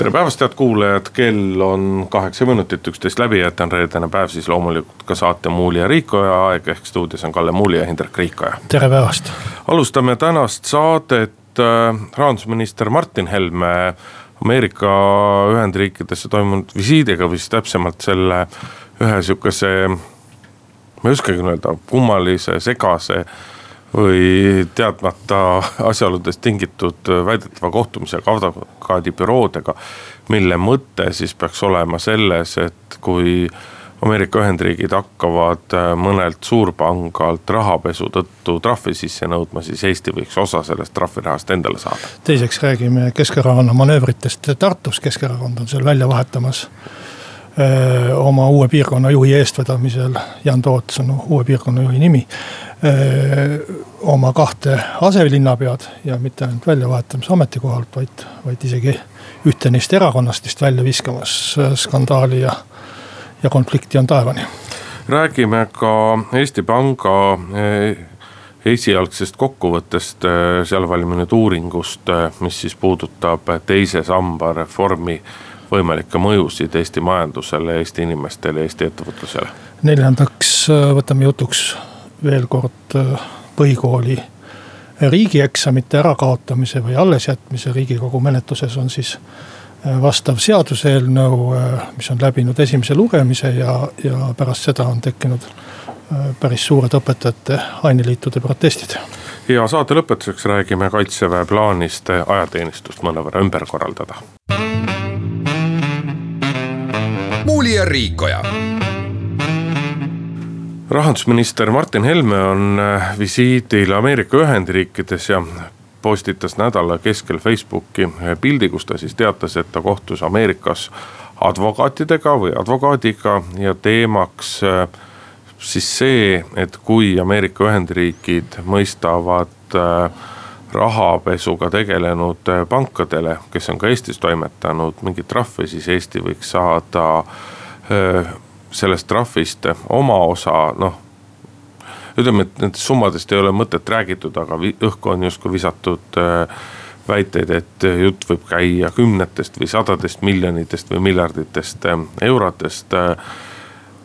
tere päevast, head kuulajad, kell on kaheksa minutit üksteist läbi, et on reedene päev, siis loomulikult ka saate Muuli ja Riikoja aeg, ehk stuudios on Kalle Muuli ja Hindrek Riikoja. tere päevast. alustame tänast saadet äh, rahandusminister Martin Helme Ameerika Ühendriikidesse toimunud visiidiga või siis täpsemalt selle ühe sihukese. ma ei oskagi öelda, kummalise, segase või teadmata asjaoludest tingitud väidetava kohtumisega advokaadibüroodega. mille mõte siis peaks olema selles, et kui Ameerika Ühendriigid hakkavad mõnelt suurpangalt rahapesu tõttu trahvi sisse nõudma, siis Eesti võiks osa sellest trahvirahast endale saada. teiseks räägime Keskerakonna manöövritest Tartus, Keskerakond on seal välja vahetamas oma uue piirkonna juhi eestvedamisel, Jan Toots on uue piirkonna juhi nimi oma kahte aselinnapead ja mitte ainult väljavahetamise ametikohalt, vaid, vaid isegi ühte neist erakonnast vist välja viskamas skandaali ja, ja konflikti on taevani. räägime ka Eesti Panga esialgsest kokkuvõttest seal valminud uuringust, mis siis puudutab teise samba reformi võimalikke mõjusid Eesti majandusele, Eesti inimestele, Eesti ettevõtlusele. neljandaks võtame jutuks veel kord äh, põhikooli riigieksamite ärakaotamise või allesjätmise riigikogu menetluses on siis äh, vastav seaduseelnõu, äh, mis on läbinud esimese lugemise ja, ja pärast seda on tekkinud päris suured õpetajate aineliitude protestid. ja saate lõpetuseks räägime kaitseväe plaanist ajateenistust mõnevõrra ümber korraldada. Muuli ja Riikoja. Rahandusminister Martin Helme on äh, visiidil Ameerika Ühendriikides ja postitas nädala keskel Facebooki pildi, kus ta siis teatas, et ta kohtus Ameerikas advokaatidega või advokaadiga ja teemaks äh, siis see, et kui Ameerika Ühendriigid mõistavad äh, rahapesuga tegelenud pankadele, kes on ka Eestis toimetanud mingit trahvi, siis Eesti võiks saada sellest trahvist oma osa, noh. ütleme, et nendest summadest ei ole mõtet räägitud, aga õhku on justkui visatud äh, väiteid, et jutt võib käia kümnetest või sadadest miljonitest või miljarditest äh, eurodest.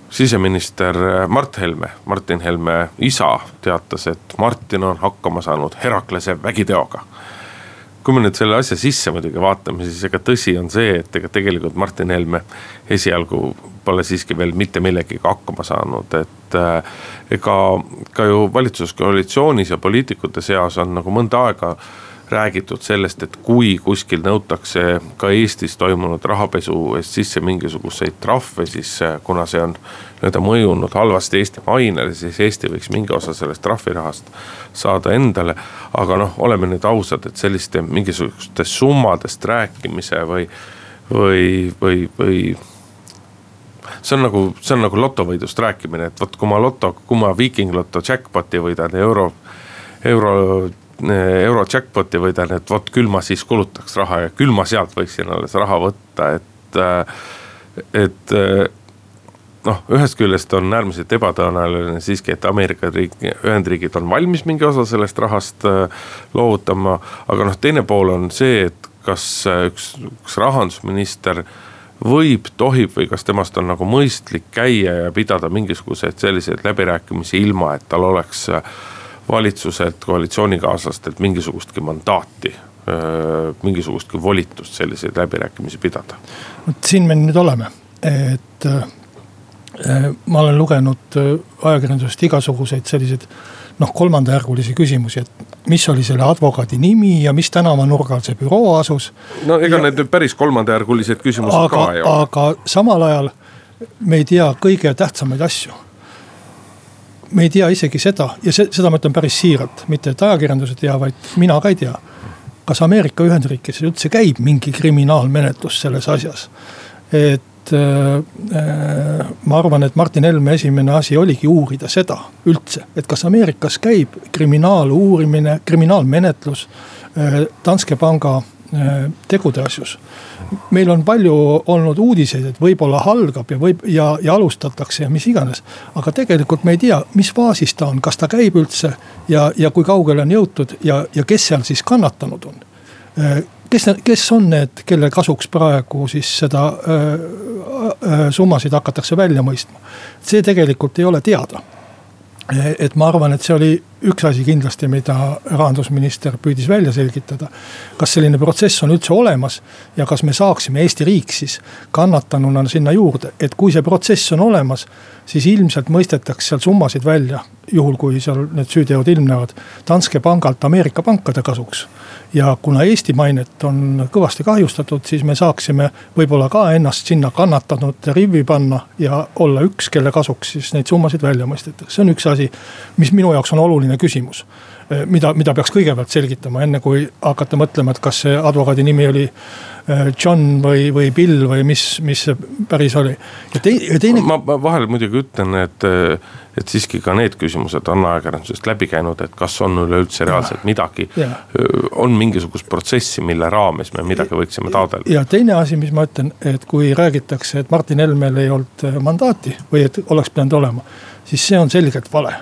Siseminister Mart Helme, Martin Helme isa teatas, et Martin on hakkama saanud Heraklase vägiteoga. Kui me nüüd selle asja sisse muidugi vaatame, siis ega tõsi on see, et ega tegelikult Martin Helme esialgu pole siiski veel mitte millegagi hakkama saanud, et äh, ega ka ju valitsuskoalitsioonis ja poliitikute seas on nagu mõnda aega räägitud sellest, et kui kuskil nõutakse ka Eestis toimunud rahapesu eest sisse mingisuguseid trahve, siis äh, kuna see on nii-öelda mõjunud halvasti Eesti mainele, siis Eesti võiks mingi osa sellest trahvirahast saada endale. aga noh, oleme nüüd ausad, et selliste mingisugustest summadest rääkimise või, või, või, või see on nagu, see on nagu lotovõidust rääkimine, et vot kui ma loto, kui ma Viiking Loto jackpot'i võidan euro, euro euro jackpot'i võidan, et vot küll ma siis kulutaks raha ja küll ma sealt võiksin alles raha võtta, et, et noh, ühest küljest on äärmiselt ebatõenäoline siiski, et Ameerika riik, Ühendriigid on valmis mingi osa sellest rahast loovutama. aga noh, teine pool on see, et kas üks, üks rahandusminister võib, tohib või kas temast on nagu mõistlik käia ja pidada mingisuguseid selliseid läbirääkimisi, ilma et tal oleks äh, valitsuselt, koalitsioonikaaslastelt mingisugustki mandaati mingisugustki volitust selliseid läbirääkimisi pidada. vot siin me nüüd oleme, et ma olen lugenud ajakirjandusest igasuguseid selliseid noh, kolmandajärgulisi küsimusi, et mis oli selle advokaadi nimi ja mis tänavanurgal see büroo asus. no ega ja, need nüüd päris kolmandajärgulised küsimused aga, ka ei ole. aga samal ajal me ei tea kõige tähtsamaid asju me ei tea isegi seda ja see, seda ma ütlen päris siiralt, mitte et ajakirjandus ei tea, vaid mina ka ei tea. kas Ameerika Ühendriikides üldse käib mingi kriminaalmenetlus selles asjas? et et äh, ma arvan, et Martin Helme esimene asi oligi uurida seda üldse, et kas Ameerikas käib kriminaaluurimine, kriminaalmenetlus äh, Danske panga äh, tegude asjus. meil on palju olnud uudiseid, et võib-olla algab ja võib ja, ja alustatakse ja mis iganes. aga tegelikult me ei tea, mis faasis ta on, kas ta käib üldse ja, ja kui kaugele on jõutud ja, ja kes seal siis kannatanud on kes, kes on need, kelle kasuks praegu siis seda äh, äh, summasid hakatakse välja mõistma? see tegelikult ei ole teada. et ma arvan, et see oli üks asi kindlasti, mida rahandusminister püüdis välja selgitada. kas selline protsess on üldse olemas ja kas me saaksime, Eesti riik siis kannatanuna sinna juurde, et kui see protsess on olemas, siis ilmselt mõistetakse seal summasid välja, juhul kui seal need süüteod ilmnevad, Danske pangalt Ameerika pankade kasuks ja kuna Eesti mainet on kõvasti kahjustatud, siis me saaksime võib-olla ka ennast sinna kannatanute rivvi panna ja olla üks, kelle kasuks siis neid summasid välja mõistetakse, see on üks asi, mis minu jaoks on oluline küsimus eh, mida, mida peaks kõigepealt selgitama, enne kui hakata mõtlema, et kas see advokaadi nimi oli eh, John või, või Bill või mis, mis see päris oli. ja teine. ma vahel muidugi ütlen, et et siiski ka need küsimused on ajakirjandusest läbi käinud, et kas on üleüldse reaalselt midagi. on mingisugust protsessi, mille raames me midagi võiksime taotleda. ja teine asi, mis ma ütlen, et kui räägitakse, et Martin Helmel ei olnud mandaati või et oleks pidanud olema, siis see on selgelt vale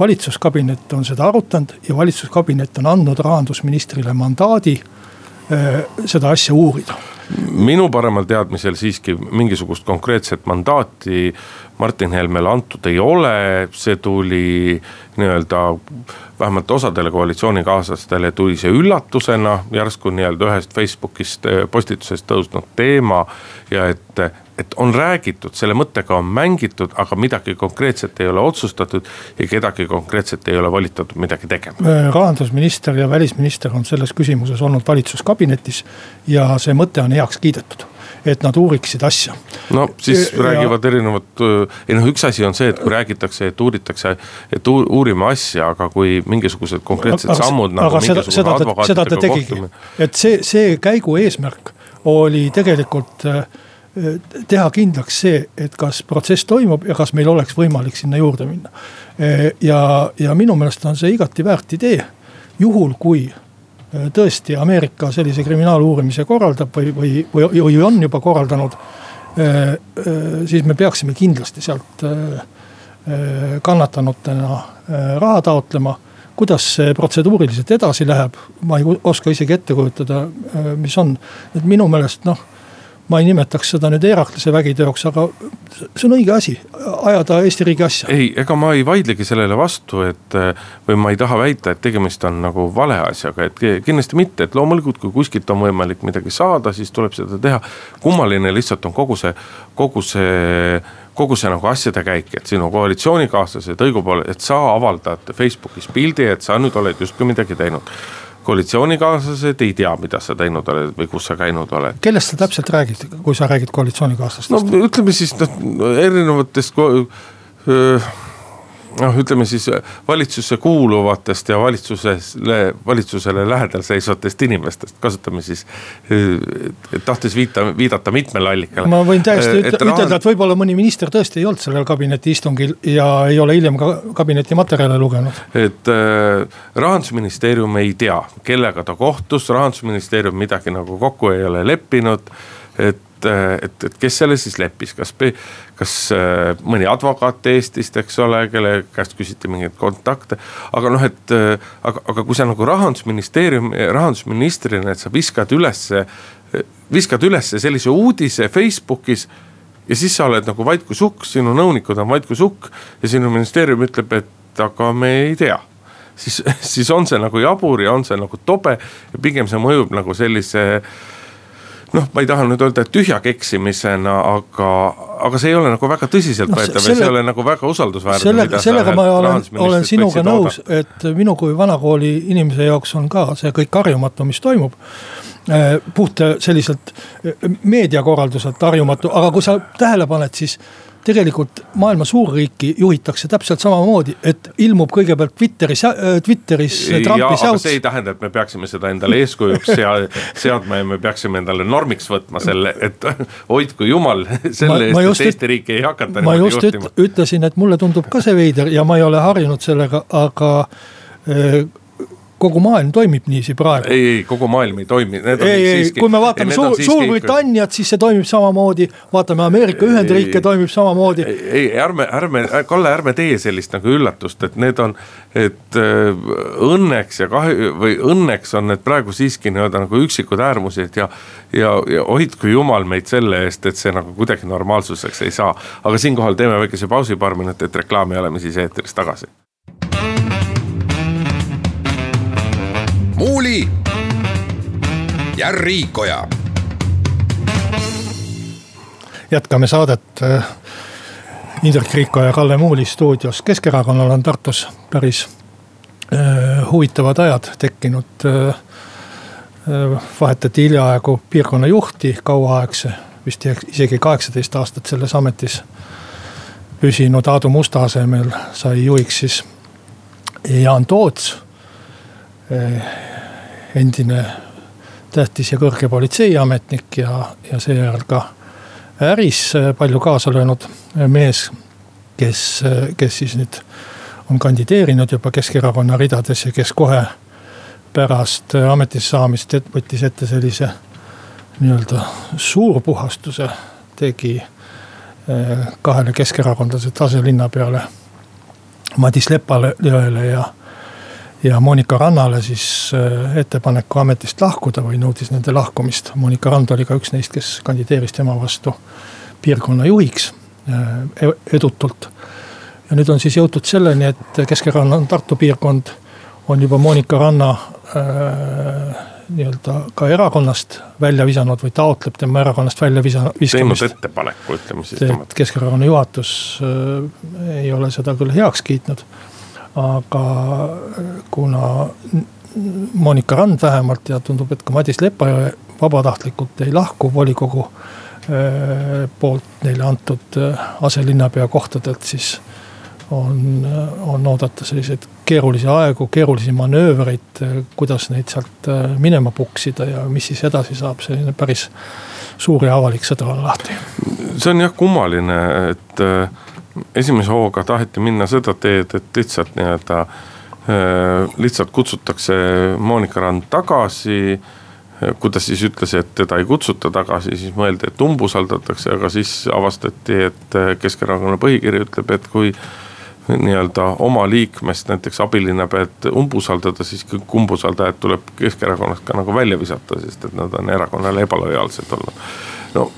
valitsuskabinet on seda arutanud ja valitsuskabinet on andnud rahandusministrile mandaadi äh, seda asja uurida minu paremal teadmisel siiski mingisugust konkreetset mandaati Martin Helmele antud ei ole, see tuli nii-öelda vähemalt osadele koalitsioonikaaslastele tuli see üllatusena, järsku nii-öelda ühest Facebookist eh, postitusest tõusnud teema. ja et, et on räägitud, selle mõttega on mängitud, aga midagi konkreetset ei ole otsustatud ja kedagi konkreetselt ei ole volitatud midagi tegema. Äh, rahandusminister ja välisminister on selles küsimuses olnud valitsuskabinetis ja see mõte on heaks kiidetud et nad uuriksid asja. no siis ja, räägivad erinevad, ei noh, üks asi on see, et kui räägitakse, et uuritakse, et uurime asja, aga kui mingisugused konkreetsed aga, sammud nagu. aga seda, seda, seda ta tegigi, et see, see käigu eesmärk oli tegelikult äh, teha kindlaks see, et kas protsess toimub ja kas meil oleks võimalik sinna juurde minna. Äh, ja, ja minu meelest on see igati väärt idee, juhul kui Äh, tõesti Ameerika sellise kriminaaluurimise korraldab või, või, või, või on juba korraldanud. Äh, äh, siis me peaksime kindlasti sealt kannatanutena raha taotlema. kuidas see protseduuriliselt edasi läheb, ma ei oska isegi ette kujutada, mis on, et minu meelest noh ma ei nimetaks seda nüüd Heraklase vägiteoks, aga see on õige asi, ajada Eesti riigi asja. ei, ega ma ei vaidlegi sellele vastu, et või ma ei taha väita, et tegemist on nagu vale asjaga, et kindlasti mitte, et loomulikult, kui kuskilt on võimalik midagi saada, siis tuleb seda teha. kummaline lihtsalt on kogu see, kogu see kogu see nagu asjade käik, et sinu koalitsioonikaaslased õigupoolest, et sa avaldad Facebookis pildi, et sa nüüd oled justkui midagi teinud koalitsioonikaaslased ei tea, mida sa teinud oled või kus sa käinud oled. kellest sa täpselt räägid, kui sa räägid koalitsioonikaaslastest? no ütleme siis noh, erinevatest noh, ütleme siis valitsusse kuuluvatest ja valitsusele, valitsusele lähedal seisvatest inimestest, kasutame siis. tahtes viita, viidata mitmele allikale. ma võin täiesti et, ütelda, rahan... et võib-olla mõni minister tõesti ei olnud sellel kabineti istungil ja ei ole hiljem ka kabineti materjale lugenud. et äh, rahandusministeerium ei tea, kellega ta kohtus, rahandusministeerium midagi nagu kokku ei ole leppinud et et, et, et kes selle siis leppis, kas, kas äh, mõni advokaat Eestist, eks ole, kelle käest küsiti mingeid kontakte. aga noh, et aga, aga kui sa nagu rahandusministeerium, rahandusministrina, et sa viskad ülesse, viskad ülesse sellise uudise Facebookis ja siis sa oled nagu vait kui sukk, sinu nõunikud on vait kui sukk ja sinu ministeerium ütleb, et aga me ei tea siis, siis on see nagu jabur ja on see nagu tobe ja pigem see mõjub nagu sellise äh, noh, ma ei taha nüüd öelda, et tühja keksimisena, aga, aga see ei ole nagu väga tõsiseltvõetav no, ja see ei ole nagu väga usaldusväärne. sellega, sellega ma olen, olen sinuga nõus, et minu kui vanakooli inimese jaoks on ka see kõik harjumatu, mis toimub äh, puht selliselt äh, meediakorralduselt harjumatu, aga kui sa tähele paned, siis tegelikult maailma suurriiki juhitakse täpselt samamoodi, et ilmub kõigepealt Twitteris, äh, Twitteris Trumpi säuts. see ei tähenda, et me peaksime seda endale eeskujuks sea, seadma ja me peaksime endale normiks võtma selle, et hoidku jumal selle ma, eest, et Eesti riiki ei hakata ma just juhtima. ütlesin, et mulle tundub ka see veider ja ma ei ole harjunud sellega, aga äh, kogu maailm toimib niiviisi praegu. ei, ei kogu maailm ei toimi. ei, ei, kui me vaatame Suur, Suurbritanniat, siis see toimib samamoodi, vaatame Ameerika Ühendriike, toimib samamoodi. ei, ärme, ärme, Kalle, ärme tee sellist nagu üllatust, et need on, et äh, õnneks ja kahju või õnneks on need praegu siiski nii-öelda nagu üksikud äärmused ja. ja, ja hoidku jumal meid selle eest, et see nagu kuidagi normaalsuseks ei saa. aga siinkohal teeme väikese pausi, paar minutit reklaami oleme siis eetris tagasi Muuli ja Riikoja. jätkame saadet äh, Indrek Riiko ja Kalle Muuli stuudios. Keskerakonnal on Tartus päris äh, huvitavad ajad tekkinud äh,. vahetati hiljaaegu piirkonna juhti kauaaegse, vist isegi kaheksateist aastat selles ametis püsinud Aadu Musta asemel sai juhiks siis Jaan Toots endine tähtis ja kõrge politseiametnik ja, ja seejärel ka äris palju kaasa löönud mees, kes, kes siis nüüd on kandideerinud juba Keskerakonna ridades ja kes kohe pärast ametisse saamist võttis ette sellise nii-öelda suurpuhastuse, tegi kahele keskerakondlased aselinnapeale Madis Lepajõele ja ja Monika Rannale siis äh, ettepaneku ametist lahkuda või nõudis nende lahkumist. Monika Rand oli ka üks neist, kes kandideeris tema vastu piirkonna juhiks äh, edutult. ja nüüd on siis jõutud selleni, et Keskerakonna Tartu piirkond on juba Monika Ranna äh, nii-öelda ka erakonnast välja visanud või taotleb tema erakonnast välja visa, viskamist. teinud ettepaneku, ütleme siis. Keskerakonna juhatus äh, ei ole seda küll heaks kiitnud aga kuna Monika Rand vähemalt ja tundub, et ka Madis Lepajõe vabatahtlikult ei lahku volikogu äh, poolt neile antud äh, aselinnapea kohtadelt, siis on, on oodata selliseid keerulisi aegu, keerulisi manöövreid, kuidas neid sealt äh, minema puksida ja mis siis edasi saab, selline päris suur ja avalik sõda on lahti. see on jah kummaline, et esimese hooga taheti minna seda teed, et lihtsalt nii-öelda äh, lihtsalt kutsutakse Monika Rand tagasi. kui ta siis ütles, et teda ei kutsuta tagasi, siis mõeldi, et umbusaldatakse, aga siis avastati, et Keskerakonna põhikiri ütleb, et kui nii-öelda oma liikmest näiteks abilinnapead umbusaldada, siis kõik umbusaldajad tuleb Keskerakonnast ka nagu välja visata, sest et nad on erakonnale ebalojaalsed olnud. no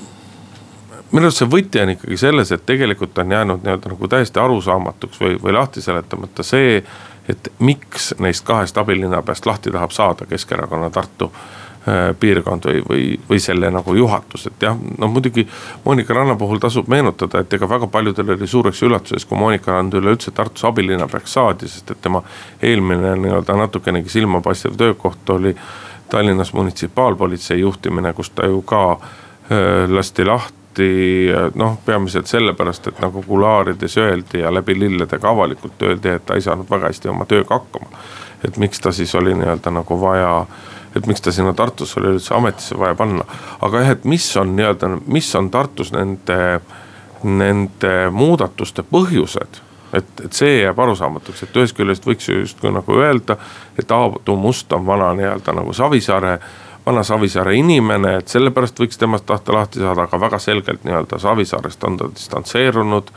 minu arust see võti on ikkagi selles, et tegelikult on jäänud nii-öelda nagu täiesti arusaamatuks või, või lahti seletamata see. et miks neist kahest abilinnapeast lahti tahab saada Keskerakonna Tartu äh, piirkond või, või, või selle nagu juhatus, et jah, no muidugi. Monika Ranna puhul tasub meenutada, et ega väga paljudel oli suureks üllatuseks, kui Monika Rand üleüldse Tartus abilinnapeaks saadi, sest et tema eelmine nii-öelda natukenegi silmapaistev töökoht oli Tallinnas munitsipaalpolitsei juhtimine, kus ta ju ka äh, lasti lahti lahti noh, peamiselt sellepärast, et nagu kuluaarides öeldi ja läbi lillede ka avalikult öeldi, et ta ei saanud väga hästi oma tööga hakkama. et miks ta siis oli nii-öelda nagu vaja, et miks ta sinna Tartusse oli üldse ametisse vaja panna. aga jah, et mis on nii-öelda, mis on Tartus nende, nende muudatuste põhjused et, et see jääb arusaamatuks, et ühest küljest võiks ju justkui nagu öelda, et Aadu Must on vana nii-öelda nagu Savisaare vana Savisaare inimene, et sellepärast võiks temast tahta lahti saada, aga väga selgelt nii-öelda Savisaarest on ta distantseerunud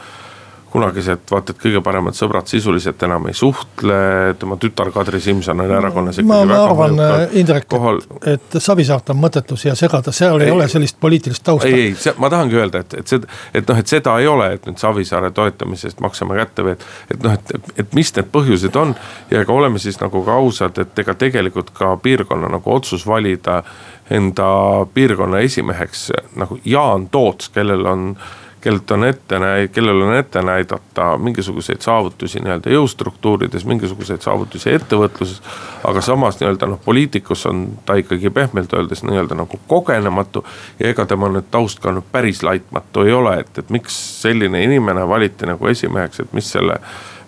kunagised vaata et kõige paremad sõbrad sisuliselt enam ei suhtle, tema tütar Kadri Simson on erakonnas ikkagi ma, ma väga arvan, äh, Indrek kohal..., et, Savisaart on mõttetu siia segada, seal ei, ei ole sellist poliitilist tausta. ei, ei, ma tahangi öelda, et, et see, et noh, et seda ei ole, et nüüd Savisaare toetamise eest maksame kätte või et. et noh, et, et mis need põhjused on ja ega oleme siis nagu ka ausad, et ega tegelikult ka piirkonna nagu otsus valida enda piirkonna esimeheks nagu Jaan Toots, kellel on kellelt on ette kellel on ette näidata mingisuguseid saavutusi nii-öelda jõustruktuurides, mingisuguseid saavutusi ettevõtluses. aga samas nii-öelda noh, poliitikus on ta ikkagi pehmelt öeldes nii-öelda nagu kogenematu. ja ega tema nüüd taust ka nüüd päris laitmatu ei ole, et, et miks selline inimene valiti nagu esimeheks, et mis selle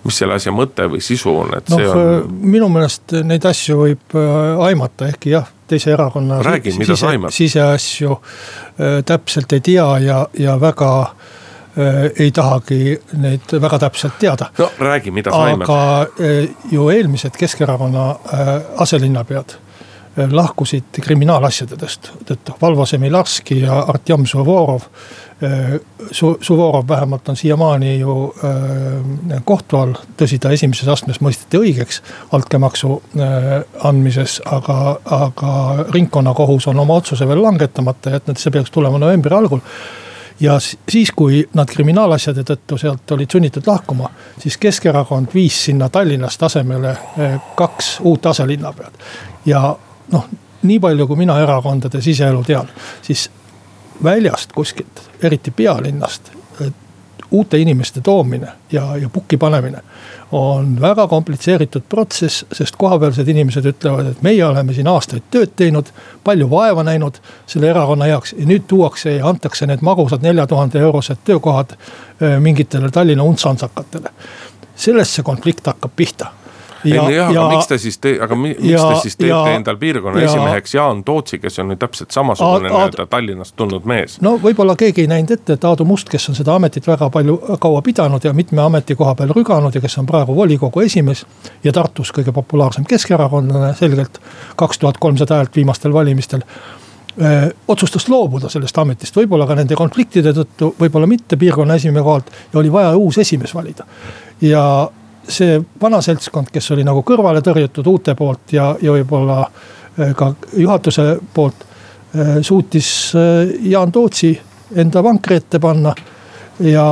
mis selle asja mõte või sisu on, et noh, see on. Äh, minu meelest neid asju võib äh, aimata, ehkki jah, teise erakonna. räägi, mida sa aimad. siseasju äh, täpselt ei tea ja, ja väga ei tahagi neid väga täpselt teada. no räägi, mida sa aimad. aga ju eelmised Keskerakonna aselinnapead lahkusid kriminaalasjade tõttu, Valvo Semilarski ja Artjom Suvorov Äh, Su-, Suvorov vähemalt on siiamaani ju äh, kohtu all, tõsi, ta esimeses astmes mõisteti õigeks altkäemaksu äh, andmises, aga, aga ringkonnakohus on oma otsuse veel langetamata jätnud, see peaks tulema novembri algul. Ja siis, kui nad kriminaalasjade tõttu sealt olid sunnitud lahkuma, siis Keskerakond viis sinna Tallinnast asemele kaks uut aselinnapead. ja noh, nii palju, kui mina erakondade siseelu tean, siis väljast kuskilt, eriti pealinnast, uute inimeste toomine ja, ja pukki panemine on väga komplitseeritud protsess, sest kohapealsed inimesed ütlevad, et meie oleme siin aastaid tööd teinud, palju vaeva näinud selle erakonna heaks ja nüüd tuuakse ja antakse need magusad nelja tuhande eurosed töökohad äh, mingitele Tallinna untsantsakatele. sellest see konflikt hakkab pihta ja, jah, aga miks te siis tee-, aga mi, miks ja, te siis teete ja, endal piirkonna ja, esimeheks Jaan Tootsi, kes on nüüd täpselt samasugune nii-öelda Tallinnast tulnud mees? no võib-olla keegi ei näinud ette, et Aadu Must, kes on seda ametit väga palju, kaua pidanud ja mitme ametikoha peal rüganud ja kes on praegu volikogu esimees. ja Tartus kõige populaarsem keskerakondlane selgelt, kaks tuhat kolmsada häält viimastel valimistel öö, otsustas loobuda sellest ametist, võib-olla ka nende konfliktide tõttu, võib-olla mitte piirkonna esimehe kohalt ja oli vaja uus esimees valida. ja see vana seltskond, kes oli nagu kõrvale tõrjutud uute poolt ja, ja võib-olla äh, ka juhatuse poolt. Äh, suutis äh, Jaan Tootsi enda vankri ette panna ja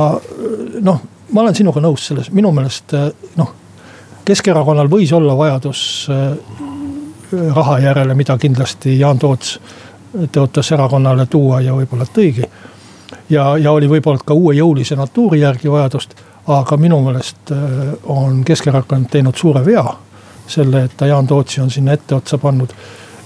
noh, ma olen sinuga nõus selles, minu meelest noh. Keskerakonnal võis olla vajadus raha järele, mida kindlasti Jaan Toots tõotas erakonnale tuua ja võib-olla tõigi. ja, ja oli võib-olla ka uue jõulise natuuri järgi vajadust aga minu meelest äh, on Keskerakond teinud suure vea. selle, et ta Jaan Tootsi on sinna etteotsa pannud.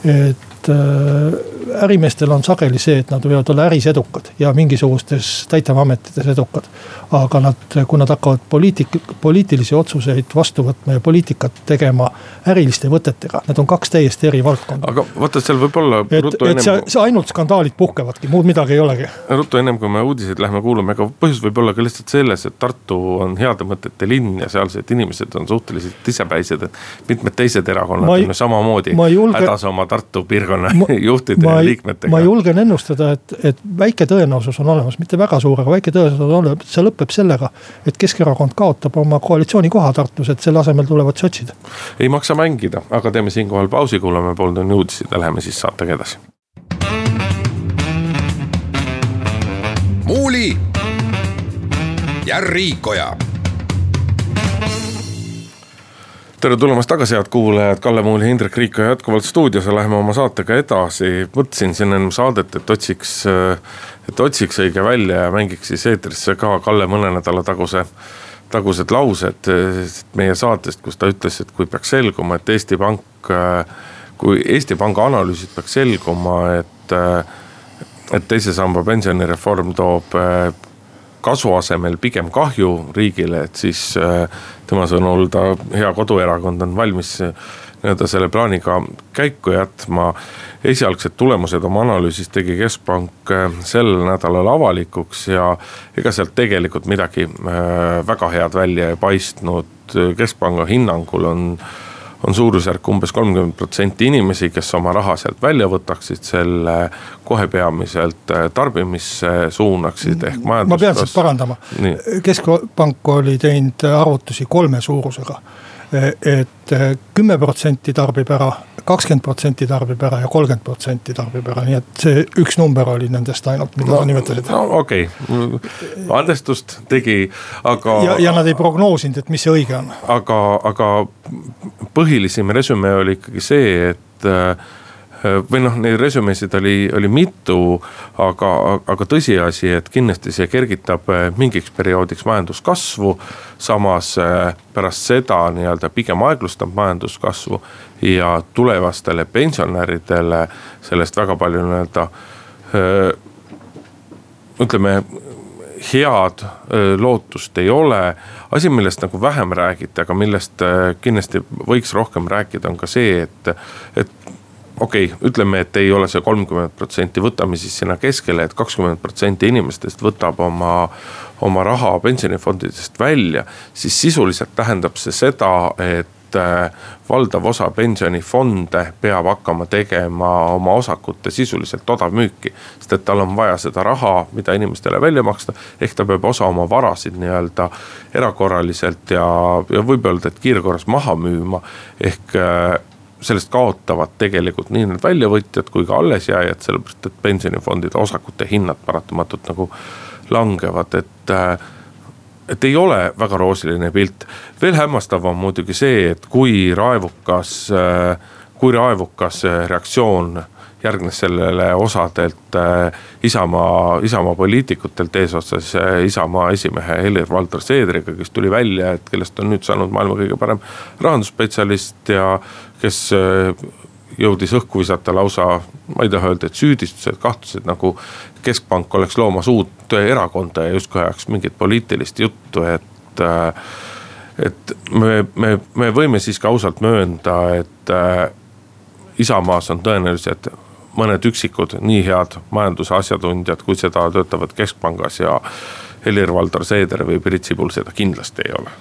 et äh, ärimeestel on sageli see, et nad võivad olla äris edukad ja mingisugustes täitevametites edukad aga nad, kui nad hakkavad poliitik, poliitilisi otsuseid vastu võtma ja poliitikat tegema äriliste võtetega, need on kaks täiesti eri valdkonda. aga vaata, seal võib olla. et, et see, see ainult skandaalid puhkevadki, muud midagi ei olegi. ruttu ennem kui me uudiseid lähme kuulama, ega põhjus võib olla ka lihtsalt selles, et Tartu on heade mõtete linn ja sealsed inimesed on suhteliselt isepäised, et. mitmed teised erakonnad ei, on ju samamoodi julge, hädas oma Tartu piirkonna ma, juhtide ma, ja liikmetega. ma julgen ennustada, et, et väike tõenäosus on olemas, mitte väga suur, aga väike tõenäosus on olemas, see lõpeb sellega, et Keskerakond kaotab oma koalitsioonikoha Tartus, et selle asemel tulevad sotsid. ei maksa mängida, aga teeme siinkohal pausi, kuulame pool tunni uudiseid ja läheme siis saatega edasi. muuli ja Riikoja tere tulemast tagasi, head kuulajad, Kalle Muul ja Indrek Riik on jätkuvalt stuudios ja läheme oma saatega edasi. mõtlesin siin enne saadet, et otsiks et otsiks õige välja ja mängiks siis eetrisse ka Kalle mõne nädala taguse, tagused laused meie saatest, kus ta ütles, et kui peaks selguma, et Eesti Pank, kui Eesti Panga analüüsid peaks selguma, et, et teise samba pensionireform toob kasu asemel pigem kahju riigile, et siis tema sõnul ta, hea koduerakond on valmis nii-öelda selle plaaniga käiku jätma. esialgsed tulemused oma analüüsis tegi keskpank äh, sel nädalal avalikuks ja ega sealt tegelikult midagi äh, väga head välja ei paistnud. keskpanga hinnangul on on suurusjärk umbes kolmkümmend protsenti inimesi, kes oma raha sealt välja võtaksid, selle kohe peamiselt äh, tarbimisse suunaksid ehk majandus. ma pean sind parandama, keskpank oli teinud arvutusi kolme suurusega et kümme protsenti tarbib ära, kakskümmend protsenti tarbib ära ja kolmkümmend protsenti tarbib ära, nii et see üks number oli nendest ainult, mida no, sa nimetasid. no okei okay., andestust tegi, aga. ja, ja nad ei prognoosinud, et mis see õige on. aga, aga põhilisem resümee oli ikkagi see, et Äh, või noh, neid resümeesid oli, oli mitu, aga, aga tõsiasi, et kindlasti see kergitab äh, mingiks perioodiks majanduskasvu. samas äh, pärast seda nii-öelda pigem aeglustab majanduskasvu ja tulevastele pensionäridele sellest väga palju nii-öelda ütleme head lootust ei ole. asi, millest nagu vähem räägiti, aga millest kindlasti võiks rohkem rääkida, on ka see, et, et okei okay,, ütleme, et ei ole see kolmkümmend protsenti, võtame siis sinna keskele et, et kakskümmend protsenti inimestest võtab oma, oma raha pensionifondidest välja. siis sisuliselt tähendab see seda, et Äh, valdav osa pensionifonde peab hakkama tegema oma osakute sisuliselt odavmüüki. sest et tal on vaja seda raha, mida inimestele välja maksta, ehk ta peab osa oma varasid nii-öelda erakorraliselt ja, ja võib öelda, et kiirkorras maha müüma. ehk äh, sellest kaotavad tegelikult nii need väljavõtjad kui ka allesjääjad, sellepärast et pensionifondide osakute hinnad paratamatult nagu langevad, et äh, et ei ole väga roosiline pilt. veel hämmastavam muidugi see, et kui raevukas, kui raevukas reaktsioon järgnes sellele osadelt äh, Isamaa, Isamaa poliitikutelt eesotsas äh, Isamaa esimehe Helir-Valdor Seedriga, kes tuli välja, et kellest on nüüd saanud maailma kõige parem rahandusspetsialist ja kes äh, jõudis õhku visata lausa, ma ei taha öelda, et süüdistused, kahtlused nagu keskpank oleks loomas uut erakonda ja justkui ajaks mingit poliitilist juttu, et äh, et me, me, me võime siiski ausalt möönda, et äh, Isamaas on tõenäoliselt mõned üksikud nii head majanduse asjatundjad, kui seda töötavad keskpangas ja Helir-Valdor Seeder või Priit Sibul seda kindlasti ei ole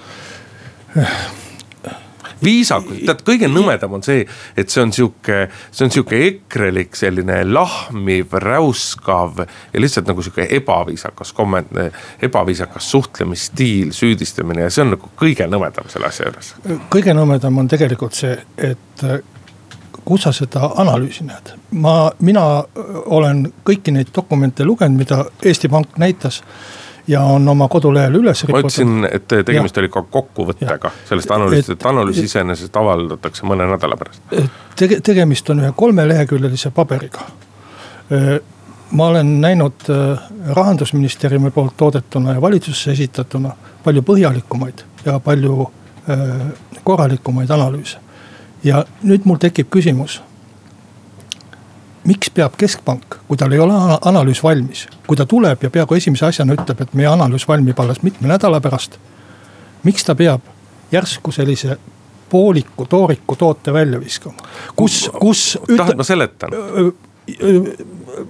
viisakus, tead kõige nõmedam on see, et see on sihuke, see on sihuke ekrelik selline lahmiv, räuskav ja lihtsalt nagu sihuke ebaviisakas komment-, ebaviisakas suhtlemisstiil, süüdistamine ja see on nagu kõige nõmedam selle asja juures. kõige nõmedam on tegelikult see, et kus sa seda analüüsi näed? ma, mina olen kõiki neid dokumente lugenud, mida Eesti Pank näitas ja on oma kodulehel üles riputud. ma ütlesin, et tegemist ja. oli ka kokkuvõttega sellest analüüsist, et analüüs iseenesest avaldatakse mõne nädala pärast. tege-, tegemist on ühe kolmeleheküljelise paberiga. ma olen näinud rahandusministeeriumi poolt toodetuna ja valitsusse esitatuna palju põhjalikumaid ja palju korralikumaid analüüse. ja nüüd mul tekib küsimus miks peab keskpank, kui tal ei ole analüüs valmis, kui ta tuleb ja peaaegu esimese asjana ütleb, et meie analüüs valmib alles mitme nädala pärast. miks ta peab järsku sellise pooliku, tooriku toote välja viskama, kus, kus. tahad, ma seletan?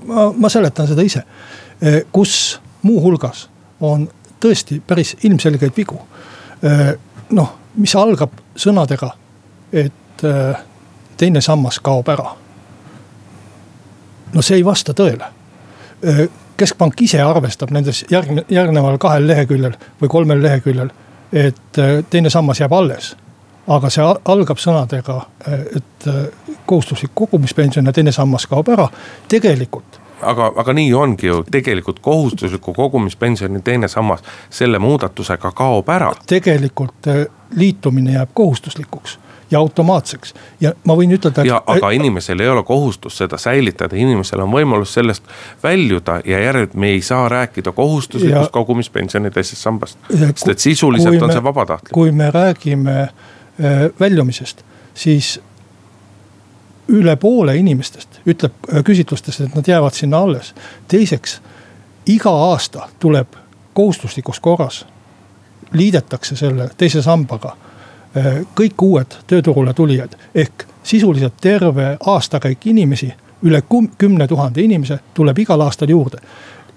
ma, ma seletan seda ise, kus muuhulgas on tõesti päris ilmselgeid vigu. noh, mis algab sõnadega, et teine sammas kaob ära no see ei vasta tõele. keskpank ise arvestab nendes järgne, järgneval kahel leheküljel või kolmel leheküljel, et teine sammas jääb alles. aga see algab sõnadega, et kohustuslik kogumispension ja teine sammas kaob ära, tegelikult aga, aga nii ongi ju, tegelikult kohustusliku kogumispensioni teine sammas selle muudatusega kaob ära. tegelikult liitumine jääb kohustuslikuks ja automaatseks ja ma võin ütelda. ja aga inimesel ei ole kohustust seda säilitada, inimesel on võimalus sellest väljuda ja järelikult me ei saa rääkida kohustuslikust kogumispensioni teisest sambast. sest et sisuliselt on see vabatahtlik. kui me räägime äh, väljumisest, siis üle poole inimestest ütleb äh, küsitlustes, et nad jäävad sinna alles. teiseks, iga aasta tuleb kohustuslikus korras, liidetakse selle teise sambaga kõik uued tööturule tulijad ehk sisuliselt terve aastakäik inimesi, üle kümne tuhande inimese tuleb igal aastal juurde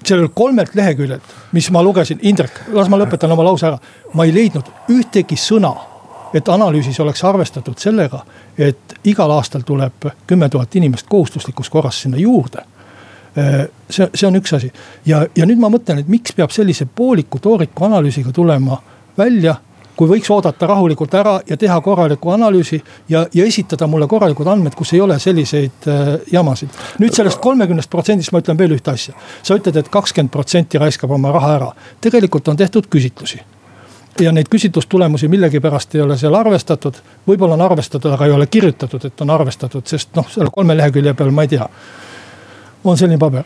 sellel kolmelt leheküljelt, mis ma lugesin, Indrek, las ma lõpetan oma lause ära. ma ei leidnud ühtegi sõna, et analüüsis oleks arvestatud sellega, et igal aastal tuleb kümme tuhat inimest kohustuslikus korras sinna juurde. Äh, see, see on üks asi ja, ja nüüd ma mõtlen, et miks peab sellise pooliku tooriku analüüsiga tulema välja kui võiks oodata rahulikult ära ja teha korraliku analüüsi ja, ja esitada mulle korralikud andmed, kus ei ole selliseid äh, jamasid. nüüd sellest kolmekümnest protsendist ma ütlen veel ühte asja. sa ütled et, et kakskümmend protsenti raiskab oma raha ära. tegelikult on tehtud küsitlusi ja neid küsitlustulemusi millegipärast ei ole seal arvestatud. võib-olla on arvestatud, aga ei ole kirjutatud, et on arvestatud, sest noh, selle kolme lehekülje peal ma ei tea on selline paber,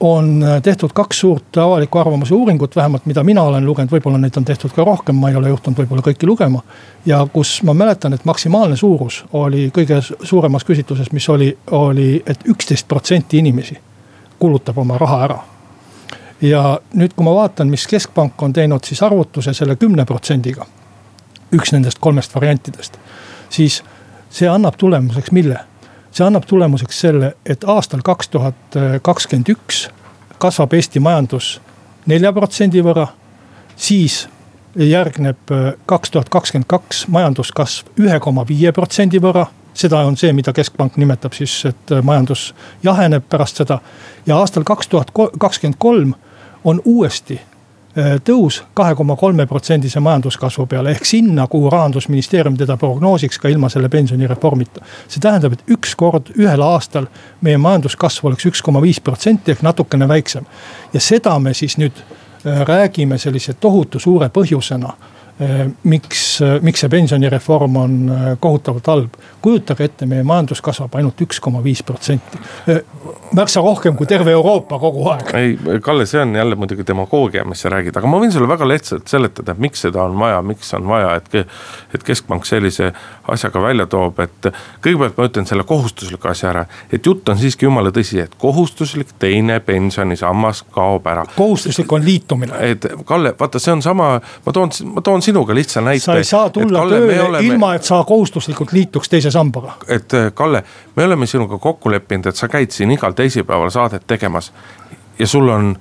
on tehtud kaks suurt avaliku arvamuse uuringut, vähemalt mida mina olen lugenud, võib-olla neid on tehtud ka rohkem, ma ei ole juhtunud võib-olla kõiki lugema. ja kus ma mäletan, et maksimaalne suurus oli kõige suuremas küsitluses, mis oli, oli et üksteist protsenti inimesi kulutab oma raha ära. ja nüüd, kui ma vaatan, mis keskpank on teinud siis arvutuse selle kümne protsendiga. üks nendest kolmest variantidest, siis see annab tulemuseks mille see annab tulemuseks selle, et aastal kaks tuhat kakskümmend üks kasvab Eesti majandus nelja protsendi võrra. siis järgneb äh, kaks tuhat kakskümmend kaks majanduskasv ühe koma viie protsendi võrra. seda on see, mida keskpank nimetab siis, et äh, majandus jaheneb pärast seda. ja aastal kaks tuhat kakskümmend kolm on uuesti tõus kahe koma kolme protsendise majanduskasvu peale ehk sinna, kuhu rahandusministeerium teda prognoosiks ka ilma selle pensionireformita. see tähendab, et üks kord ühel aastal meie majanduskasv oleks üks koma viis protsenti ehk natukene väiksem. ja seda me siis nüüd äh, räägime sellise tohutu suure põhjusena miks, eh, miks see pensionireform on eh, kohutavalt halb. kujutage ette, meie majandus kasvab ainult üks koma viis protsenti. märksa rohkem kui terve Euroopa kogu aeg. ei, Kalle, see on jälle muidugi demagoogia, mis sa räägid, aga ma võin sulle väga lihtsalt seletada, miks seda on vaja, miks on vaja, et. et keskpank sellise asjaga välja toob, et kõigepealt ma ütlen selle kohustusliku asja ära. et jutt on siiski jumala tõsi, et kohustuslik teine pensionisammas kaob ära. kohustuslik on liitumine. et Kalle, vaata, see on sama, ma toon, ma toon sinuga lihtsa näite. sa ei saa tulla Kalle, tööle oleme... ilma, et sa kohustuslikult liituks teise sambaga. et äh, Kalle, me oleme sinuga kokku leppinud, et sa käid siin igal teisipäeval saadet tegemas ja sul on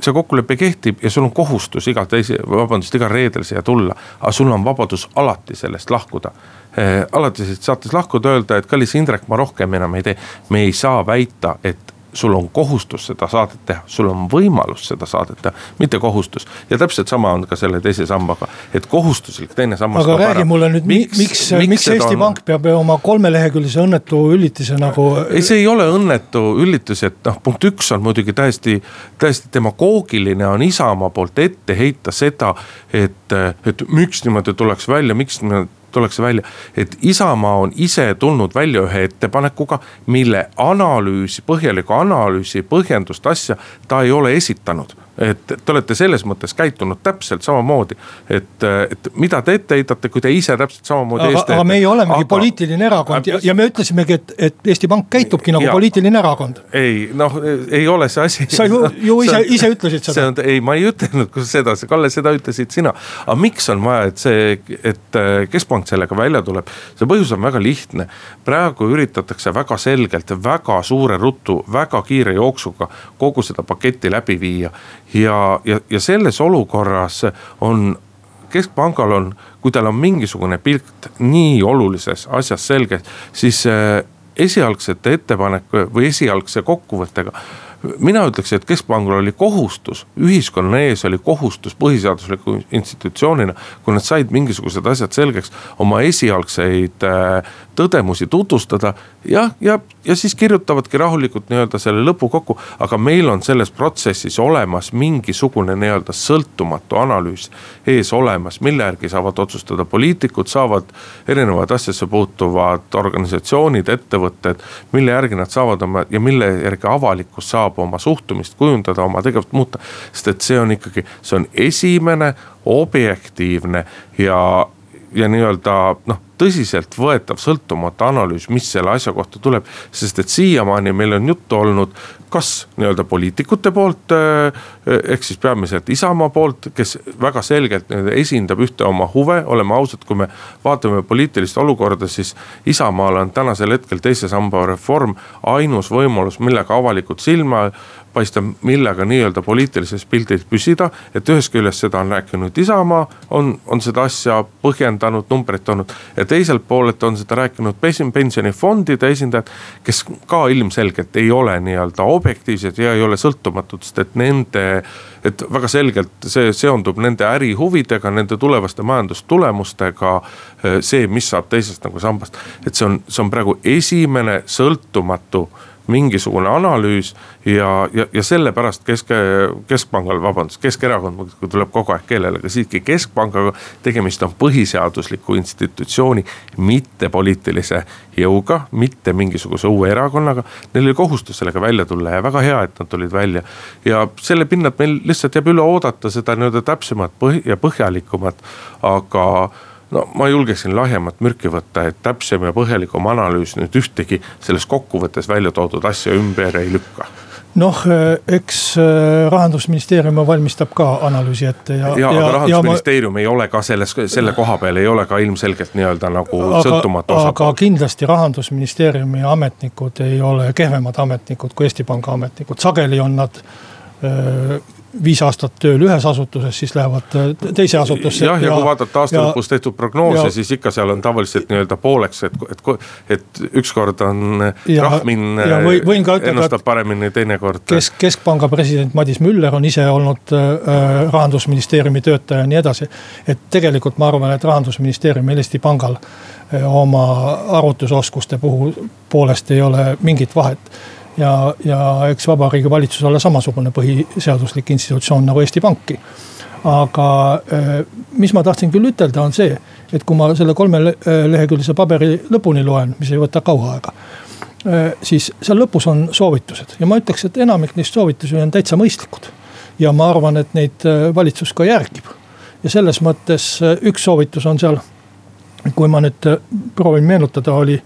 see kokkulepe kehtib ja sul on kohustus iga teise, vabandust, igal reedel siia tulla. aga sul on vabadus alati sellest lahkuda eh,. alati siit saates lahkuda, öelda, et kallis Indrek, ma rohkem enam ei tee. me ei saa väita, et sul on kohustus seda saadet teha, sul on võimalus seda saadet teha, mitte kohustus. ja täpselt sama on ka selle teise sambaga, et kohustuslik teine sammas. aga räägi ära. mulle nüüd, miks, miks, miks, miks Eesti on... Pank peab oma kolmeleheküljelise õnnetu üllitise nagu. ei, see ei ole õnnetu üllitus, et noh, punkt üks on muidugi täiesti, täiesti demagoogiline on Isamaa poolt ette heita seda, et, et miks niimoodi tuleks välja, miks niimoodi tullakse välja, et Isamaa on ise tulnud välja ühe ettepanekuga, mille analüüsi, põhjalikku analüüsi, põhjendust, asja ta ei ole esitanud et te olete selles mõttes käitunud täpselt samamoodi, et, et mida te ette heidate, kui te ise täpselt samamoodi. aga, aga meie olemegi aga, poliitiline erakond ja, ja me ütlesimegi, et, et Eesti Pank käitubki nagu ja, poliitiline erakond. ei noh, ei ole see asi. sa ju, ju ise, ise ütlesid seda. ei, ma ei ütelnud seda, Kalle, seda ütlesid sina. aga miks on vaja, et see, et keskpank sellega välja tuleb, see põhjus on väga lihtne. praegu üritatakse väga selgelt, väga suure ruttu, väga kiire jooksuga kogu seda paketti läbi viia ja, ja, ja selles olukorras on keskpangal on, kui tal on mingisugune pilt nii olulises asjas selge, siis äh, esialgsete ettepanek või esialgse kokkuvõttega mina ütleks, et keskpangal oli kohustus, ühiskonna ees oli kohustus põhiseadusliku institutsioonina. kui nad said mingisugused asjad selgeks, oma esialgseid äh, tõdemusi tutvustada. jah, ja, ja siis kirjutavadki rahulikult nii-öelda selle lõpu kokku, aga meil on selles protsessis olemas mingisugune nii-öelda sõltumatu analüüs ees olemas, mille järgi saavad otsustada poliitikud, saavad erinevad asjasse puutuvad organisatsioonid, ettevõtted. mille järgi nad saavad oma ja mille järgi avalikkus saab oma suhtumist kujundada, oma tegevust muuta. sest et see on ikkagi, see on esimene objektiivne ja ja nii-öelda noh, tõsiseltvõetav sõltumatu analüüs, mis selle asja kohta tuleb. sest et siiamaani meil on juttu olnud kas nii-öelda poliitikute poolt eh, ehk siis peamiselt Isamaa poolt, kes väga selgelt esindab ühte oma huve, oleme ausad, kui me vaatame poliitilist olukorda, siis Isamaal on tänasel hetkel teise samba reform ainus võimalus, millega avalikult silma paista, millega nii-öelda poliitilises pildis püsida. et ühest küljest seda on rääkinud Isamaa, on, on seda asja põhjendanud, numbreid toonud. ja teiselt poolelt on seda rääkinud pensionifondide esindajad, kes ka ilmselgelt ei ole nii-öelda objektiivsed ja ei ole sõltumatud, sest et nende et väga selgelt see seondub nende ärihuvidega, nende tulevaste majandustulemustega. see, mis saab teisest nagu sambast, et see on, see on praegu esimene sõltumatu mingisugune analüüs ja, ja, ja sellepärast kesk, keskpangal, vabandust, Keskerakond muidugi tuleb kogu aeg keelele, aga siiski keskpangaga tegemist on põhiseadusliku institutsiooni, mitte poliitilise jõuga, mitte mingisuguse uue erakonnaga. Neil oli kohustus sellega välja tulla ja väga hea, et nad tulid välja. ja selle pinnalt meil lihtsalt jääb üle oodata seda nii-öelda täpsemat põhi- ja põhjalikumat, aga no ma julgeksin lahjemat mürki võtta, et täpsem ja põhjalikum analüüs nüüd ühtegi selles kokkuvõttes välja toodud asja ümber ei lükka noh, eks äh, rahandusministeerium valmistab ka analüüsi ette ja. ja, aga rahandusministeerium ma... ei ole ka selles, selle koha peal ei ole ka ilmselgelt nii-öelda nagu aga, sõltumatu osapool. aga kindlasti rahandusministeeriumi ametnikud ei ole kehvemad ametnikud kui Eesti Panga ametnikud, sageli on nad äh, viis aastat tööl ühes asutuses, siis lähevad äh, teise asutusse. jah, ja kui vaadata aasta lõpus tehtud prognoose, siis ikka seal on tavaliselt nii-öelda pooleks, et, et, et ükskord on Rahmin või, ennustab paremini, teinekord. kesk, keskpanga president Madis Müller on ise olnud äh, rahandusministeeriumi töötaja ja nii edasi. et tegelikult ma arvan, et rahandusministeeriumil, Eesti Pangal äh, oma arvutusoskuste puhul poolest ei ole mingit vahet ja, ja eks Vabariigi Valitsus ole samasugune põhiseaduslik institutsioon nagu Eesti Pankki. aga äh, mis ma tahtsin küll ütelda, on see, et kui ma selle kolmeleheküljelise paberi lõpuni loen, mis ei võta kaua aega äh, siis seal lõpus on soovitused ja ma ütleks, et enamik neist soovitusi on täitsa mõistlikud. ja ma arvan, et neid äh, valitsus ka järgib. ja selles mõttes üks soovitus on seal, kui ma nüüd proovin meenutada, oli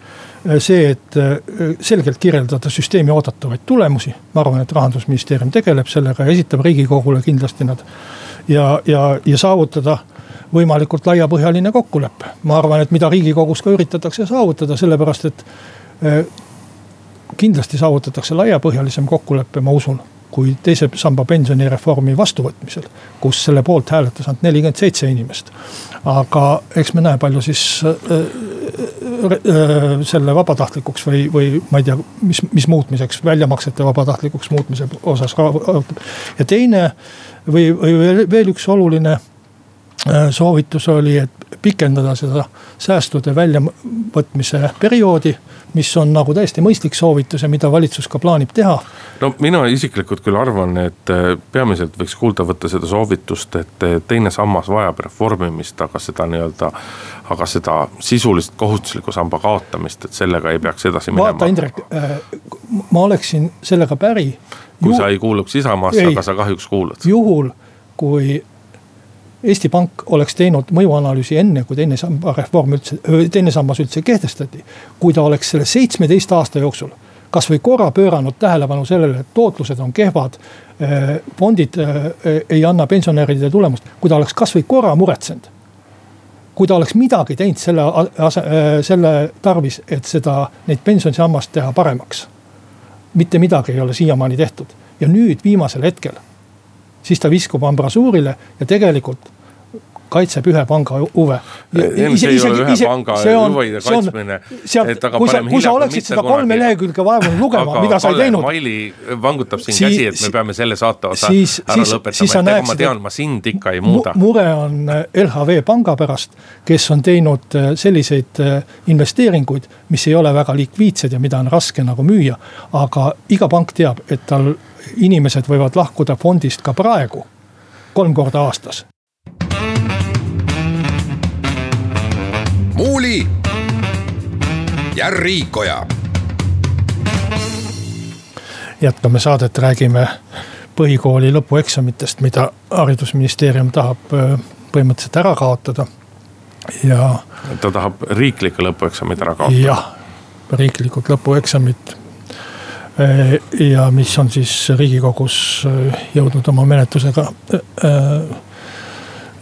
see, et äh, selgelt kirjeldada süsteemi oodatavaid tulemusi. ma arvan, et rahandusministeerium tegeleb sellega ja esitab riigikogule kindlasti nad. ja, ja, ja saavutada võimalikult laiapõhjaline kokkulepe. ma arvan, et mida riigikogus ka üritatakse saavutada, sellepärast et äh, kindlasti saavutatakse laiapõhjalisem kokkulepe, ma usun kui teise samba pensionireformi vastuvõtmisel, kus selle poolt hääletas ainult nelikümmend seitse inimest. aga eks me näe, palju siis äh, äh, selle vabatahtlikuks või, või ma ei tea, mis, mis muutmiseks, väljamaksete vabatahtlikuks muutmise osas. ja teine või, või veel üks oluline äh, soovitus oli, et pikendada seda säästude väljavõtmise perioodi mis on nagu täiesti mõistlik soovitus ja mida valitsus ka plaanib teha. no mina isiklikult küll arvan, et äh, peamiselt võiks kuulda võtta seda soovitust, et äh, teine sammas vajab reformimist, aga seda nii-öelda. aga seda sisulist kohustusliku samba kaotamist, et sellega ei peaks edasi minema. vaata Indrek, äh, ma oleksin sellega päri. kui sa ei kuuluks Isamaasse, aga sa kahjuks kuulud. juhul, kui Eesti Pank oleks teinud mõjuanalüüsi enne, kui teine samba reform üldse, teine sammas üldse kehtestati. kui ta oleks selle seitsmeteist aasta jooksul kasvõi korra pööranud tähelepanu sellele, et tootlused on kehvad. fondid ei anna pensionäridele tulemust, kui ta oleks kasvõi korra muretsenud. kui ta oleks midagi teinud selle, selle tarvis, et seda, neid pensionisammast teha paremaks. mitte midagi ei ole siiamaani tehtud ja nüüd viimasel hetkel siis ta viskub ambrasuurile ja tegelikult kaitseb ühe panga huve. see ei ole ühe panga huvide kaitsmine. kui sa, kui sa oleksid seda kolme lehekülge vaevunud lugema, mida sa ei teinud. Maili vangutab siin käsi, et me peame selle saate osa siis, ära siis, lõpetama, et ega ma tean, ma sind ikka ei muuda. mure on äh, LHV panga pärast, kes on teinud äh, selliseid äh, investeeringuid, mis ei ole väga likviidsed ja mida on raske nagu müüa. aga iga pank teab, et tal inimesed võivad lahkuda fondist ka praegu, kolm korda aastas. Muuli ja Riikoja. jätkame saadet, räägime põhikooli lõpueksamitest, mida haridusministeerium tahab äh, põhimõtteliselt ära kaotada ja. ta tahab riiklikke lõpueksameid ära kaotada. jah, riiklikud lõpueksamid Äh, ja mis on siis riigikogus äh, jõudnud oma menetlusega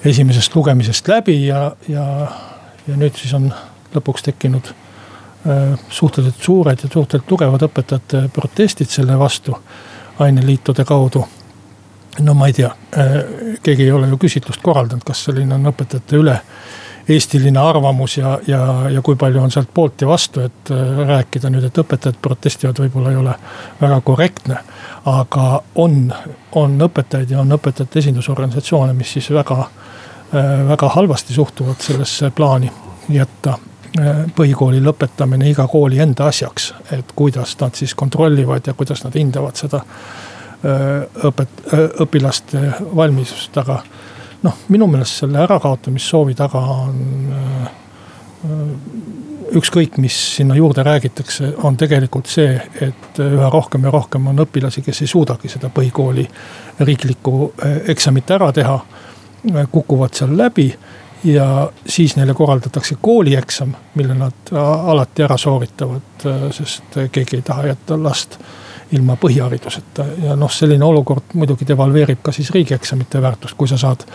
esimesest lugemisest läbi ja, ja, ja nüüd siis on lõpuks tekkinud suhteliselt suured ja suhteliselt tugevad õpetajate protestid selle vastu aineliitude kaudu. no ma ei tea, keegi ei ole ju küsitlust korraldanud, kas selline on õpetajate üle eestiline arvamus ja, ja, ja kui palju on sealt poolt ja vastu, et äh, rääkida nüüd, et õpetajad protestivad, võib-olla ei ole väga korrektne. aga on, on õpetajaid ja on õpetajate esindusorganisatsioone, mis siis väga, äh, väga halvasti suhtuvad sellesse plaani jätta põhikooli lõpetamine iga kooli enda asjaks. et kuidas nad siis kontrollivad ja kuidas nad hindavad seda õpet-, õpilaste valmidust, aga noh, minu meelest selle ärakaotamissoovi taga on ükskõik, mis sinna juurde räägitakse, on tegelikult see, et üha rohkem ja rohkem on õpilasi, kes ei suudagi seda põhikooli riiklikku eksamit ära teha. Kukuvad seal läbi ja siis neile korraldatakse koolieksam, mille nad alati ära sooritavad, sest keegi ei taha jätta last ilma põhihariduseta. Ja noh, selline olukord muidugi devalveerib ka siis riigieksamite väärtust, kui sa saad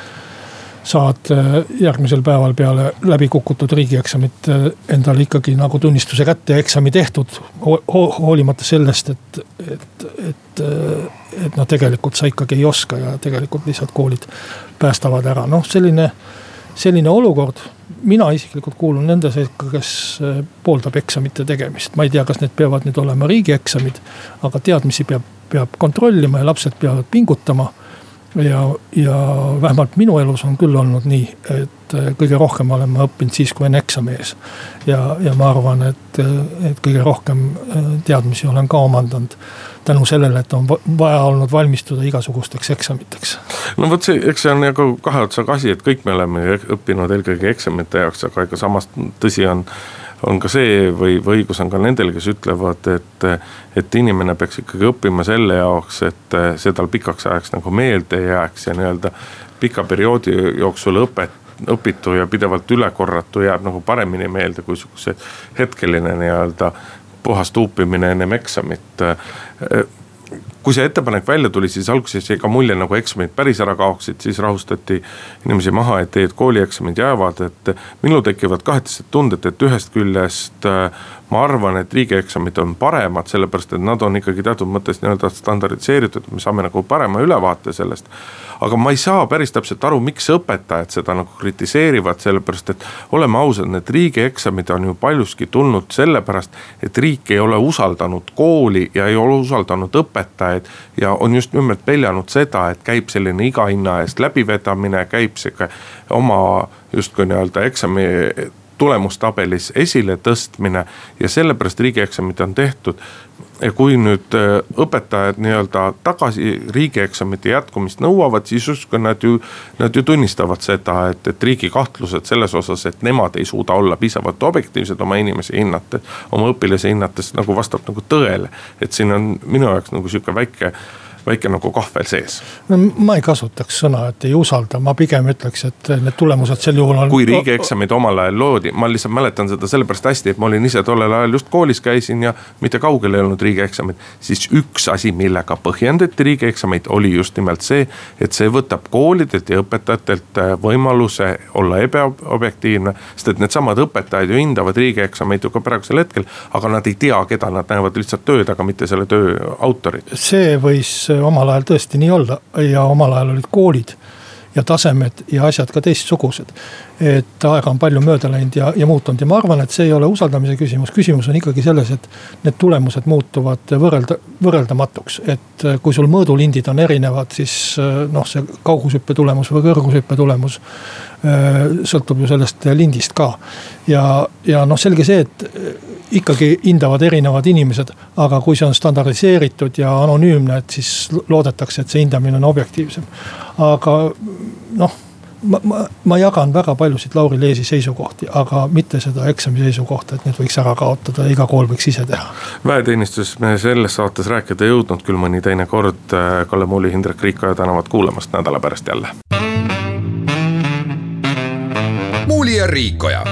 saad äh, järgmisel päeval peale läbikukutud riigieksamit äh, endale ikkagi nagu tunnistuse kätte ja eksami tehtud ho. hoolimata sellest, et, et, et, äh, et noh, tegelikult sa ikkagi ei oska ja tegelikult lihtsalt koolid päästavad ära, noh selline. selline olukord, mina isiklikult kuulun nende sekka, kes pooldab eksamite tegemist, ma ei tea, kas need peavad nüüd olema riigieksamid. aga teadmisi peab, peab kontrollima ja lapsed peavad pingutama ja, ja vähemalt minu elus on küll olnud nii, et äh, kõige rohkem olen ma õppinud siis, kui on eksam ees. ja, ja ma arvan, et, et kõige rohkem äh, teadmisi olen ka omandanud tänu sellele, et on vaja olnud valmistuda igasugusteks eksamiteks. no vot see, eks see on nagu kahe otsaga asi, et kõik me oleme õppinud eelkõige eksamite jaoks, aga ega samas tõsi on on ka see või, või õigus on ka nendel, kes ütlevad, et, et inimene peaks ikkagi õppima selle jaoks, et see tal pikaks ajaks nagu meelde jääks ja nii-öelda pika perioodi jooksul õpet õpitu ja pidevalt üle korratu jääb nagu paremini meelde kui sihukese hetkeline nii-öelda puhas tuupimine ennem eksamit kui see ettepanek välja tuli, siis alguses jäi ka mulje nagu eksamid päris ära kaoksid, siis rahustati inimesi maha, et ei, et koolieksamid jäävad, et. minul tekivad kahetised tunded, et ühest küljest äh, ma arvan, et riigieksamid on paremad, sellepärast et nad on ikkagi teatud mõttes nii-öelda standardiseeritud, me saame nagu parema ülevaate sellest. aga ma ei saa päris täpselt aru, miks õpetajad seda nagu kritiseerivad, sellepärast et oleme ausad, need riigieksamid on ju paljuski tulnud sellepärast, et riik ei ole usaldanud kooli ja ei ole usaldanud õpetajaid. ja on just nimelt peljanud seda, et käib selline iga hinna eest läbivedamine, käib sihuke oma justkui nii-öelda eksami tulemustabelis esile tõstmine ja sellepärast riigieksamid on tehtud. kui nüüd äh, õpetajad nii-öelda tagasi riigieksamite jätkumist nõuavad, siis justkui nad ju, nad ju tunnistavad seda, et, et riigi kahtlused selles osas, et nemad ei suuda olla piisavalt objektiivsed oma inimesi hinnates, oma õpilasi hinnates nagu vastab nagu tõele. et siin on minu jaoks nagu sihuke väike väike nagu kahvel sees. no ma ei kasutaks sõna, et ei usalda, ma pigem ütleks, et need tulemused sel juhul on. kui riigieksamid omal ajal loodi, ma lihtsalt mäletan seda sellepärast hästi, et ma olin ise tollel ajal just koolis käisin ja mitte kaugel ei olnud riigieksamid. siis üks asi, millega põhjendati riigieksameid, oli just nimelt see, et see võtab koolidelt ja õpetajatelt äh, võimaluse olla ebaobjektiivne. sest et needsamad õpetajad ju hindavad riigieksameid ju ka praegusel hetkel, aga nad ei tea, keda nad näevad lihtsalt tööd, aga mitte selle töö autorit. see võis omal ajal tõesti nii olla ja omal ajal olid koolid ja tasemed ja asjad ka teistsugused. et aega on palju mööda läinud ja, ja muutunud ja ma arvan, et see ei ole usaldamise küsimus, küsimus on ikkagi selles, et need tulemused muutuvad võrrelda, võrreldamatuks. et kui sul mõõdulindid on erinevad, siis noh, see kaugushüppe tulemus või kõrgushüppe tulemus sõltub ju sellest lindist ka. ja, ja noh, selge see, et ikkagi hindavad erinevad inimesed. aga kui see on standardiseeritud ja anonüümne, et siis loodetakse, et see hindamine on objektiivsem. aga noh ma, ma, ma jagan väga paljusid Lauri Leesi seisukohti, aga mitte seda eksami seisukohta, et need võiks ära kaotada ja iga kool võiks ise teha. väeteenistusest me selles saates rääkida ei jõudnud, küll mõni teine kord. Kalle Muuli, Hindrek Riikoja tänavat kuulamast nädala pärast jälle. muuli ja Riikoja